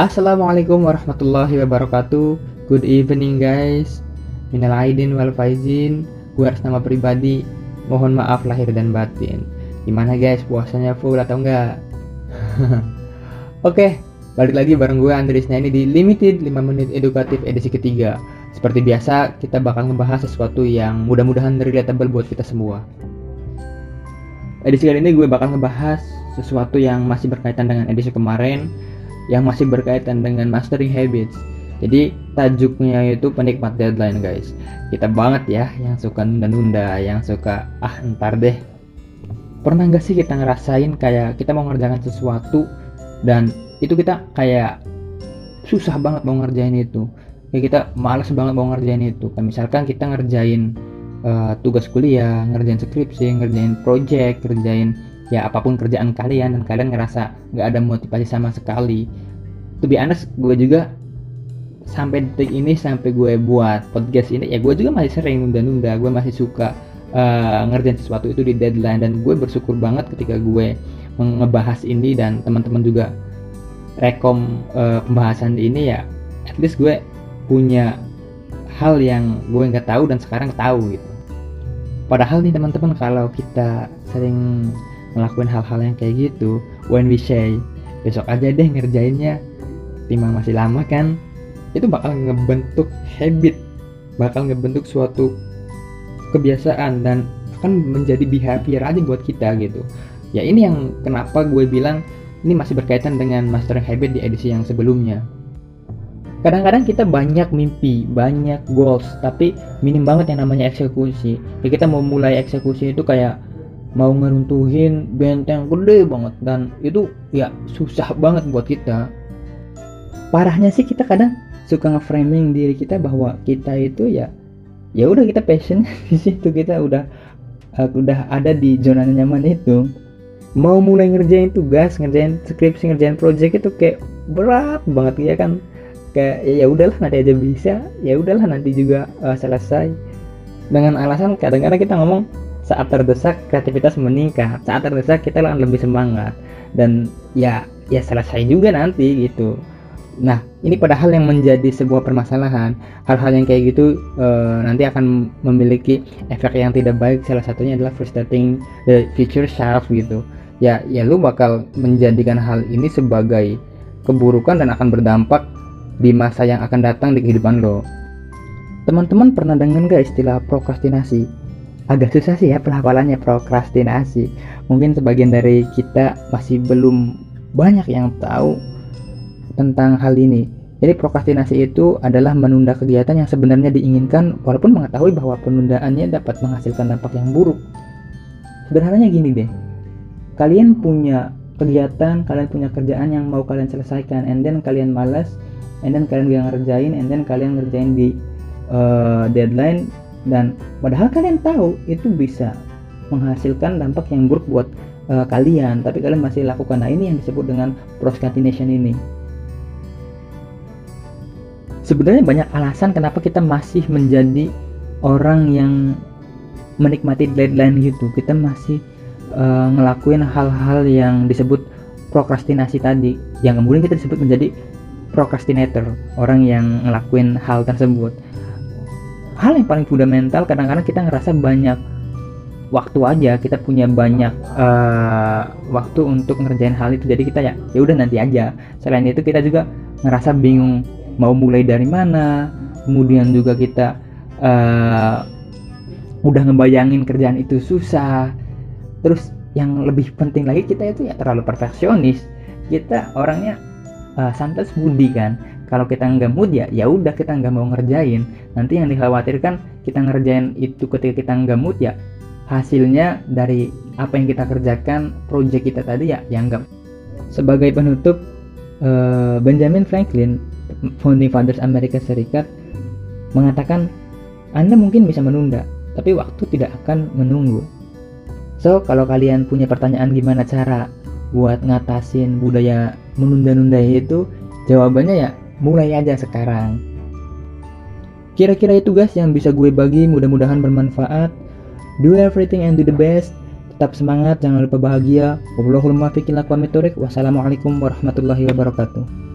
Assalamualaikum warahmatullahi wabarakatuh. Good evening guys. Minal aidin wal faizin. Gue harus nama pribadi Mohon maaf lahir dan batin. Gimana guys? Puasanya full atau enggak? Oke balik lagi bareng gue Andrisnya ini di Limited 5 menit edukatif edisi ketiga. Seperti biasa kita bakal ngebahas sesuatu yang mudah-mudahan relatable buat kita semua. Edisi kali ini gue bakal ngebahas sesuatu yang masih berkaitan dengan edisi kemarin yang masih berkaitan dengan mastering habits. Jadi tajuknya itu penikmat deadline guys. Kita banget ya yang suka nunda-nunda yang suka ah ntar deh. Pernah gak sih kita ngerasain kayak kita mau ngerjakan sesuatu dan itu kita kayak susah banget mau ngerjain itu. Kayak kita males banget mau ngerjain itu. Kan misalkan kita ngerjain uh, tugas kuliah ngerjain skripsi ngerjain project ngerjain ya apa pun kerjaan kalian dan kalian ngerasa nggak ada motivasi sama sekali to be honest gue juga sampai detik ini sampai gue buat podcast ini ya gue juga masih sering nunda-nunda gue masih suka uh, ngerjain sesuatu itu di deadline dan gue bersyukur banget ketika gue ngebahas ini dan teman-teman juga rekom uh, pembahasan ini ya at least gue punya hal yang gue nggak tahu dan sekarang tahu gitu. Padahal nih teman-teman kalau kita sering ngelakuin hal-hal yang kayak gitu when we say besok aja deh ngerjainnya. Timbang masih lama kan? Itu bakal ngebentuk habit bakal ngebentuk suatu kebiasaan dan akan menjadi behavior aja buat kita gitu. Ya ini yang kenapa gue bilang ini masih berkaitan dengan mastering habit di edisi yang sebelumnya. Kadang-kadang kita banyak mimpi banyak goals tapi minim banget yang namanya eksekusi. Ya kita mau mulai eksekusi itu kayak mau ngeruntuhin benteng gede banget. Dan itu ya susah banget buat kita. Parahnya sih kita kadang suka nge-framing diri kita bahwa kita itu ya ya udah kita passion di situ. Kita udah uh, udah ada di zona nyaman itu. Mau mulai ngerjain tugas ngerjain skripsi ngerjain project itu kayak berat banget ya kan? Kayak ya, ya udahlah nanti aja bisa. Ya udahlah nanti juga uh, selesai. Dengan alasan kadang-kadang kita ngomong saat terdesak kreativitas meningkat. Saat terdesak kita akan lebih semangat. Dan ya ya selesai juga nanti gitu. Nah ini padahal yang menjadi sebuah permasalahan. Hal-hal yang kayak gitu uh, nanti akan memiliki efek yang tidak baik. Salah satunya adalah frustrating the future self gitu. Ya ya lu bakal menjadikan hal ini sebagai keburukan dan akan berdampak di masa yang akan datang di kehidupan lo. Teman-teman pernah dengar gak istilah prokrastinasi agak susah sih ya pelafalannya prokrastinasi. Mungkin sebagian dari kita masih belum banyak yang tahu tentang hal ini. Jadi prokrastinasi itu adalah menunda kegiatan yang sebenarnya diinginkan walaupun mengetahui bahwa penundaannya dapat menghasilkan dampak yang buruk. Sederhananya gini deh. Kalian punya kegiatan kalian punya kerjaan yang mau kalian selesaikan and then kalian malas and then kalian gak ngerjain and then kalian ngerjain di uh, deadline dan padahal kalian tahu itu bisa menghasilkan dampak yang buruk buat uh, kalian. Tapi kalian masih lakukan. Nah ini yang disebut dengan procrastination ini. Sebenarnya banyak alasan kenapa kita masih menjadi orang yang menikmati deadline gitu. Kita masih uh, ngelakuin hal-hal yang disebut prokrastinasi tadi. Yang kemudian kita disebut menjadi procrastinator. Orang yang ngelakuin hal tersebut hal yang paling fundamental kadang-kadang kita ngerasa banyak waktu aja kita punya banyak uh, waktu untuk ngerjain hal itu. Jadi kita ya ya udah nanti aja. Selain itu kita juga ngerasa bingung mau mulai dari mana. Kemudian juga kita uh, udah ngebayangin kerjaan itu susah. Terus yang lebih penting lagi kita itu ya terlalu perfeksionis. Kita orangnya uh, santai budi kan? Kalau kita nggak mood ya ya udah kita nggak mau ngerjain. Nanti yang dikhawatirkan kita ngerjain itu ketika kita nggak mood ya hasilnya dari apa yang kita kerjakan project kita tadi ya yang nggak sebagai penutup eh, Benjamin Franklin founding fathers Amerika Serikat mengatakan anda mungkin bisa menunda tapi waktu tidak akan menunggu. So kalau kalian punya pertanyaan gimana cara buat ngatasin budaya menunda-nunda itu jawabannya ya mulai aja sekarang. Kira-kira itu guys yang bisa gue bagi, mudah-mudahan bermanfaat. Do everything and do the best. Tetap semangat, jangan lupa bahagia. Wassalamualaikum warahmatullahi wabarakatuh.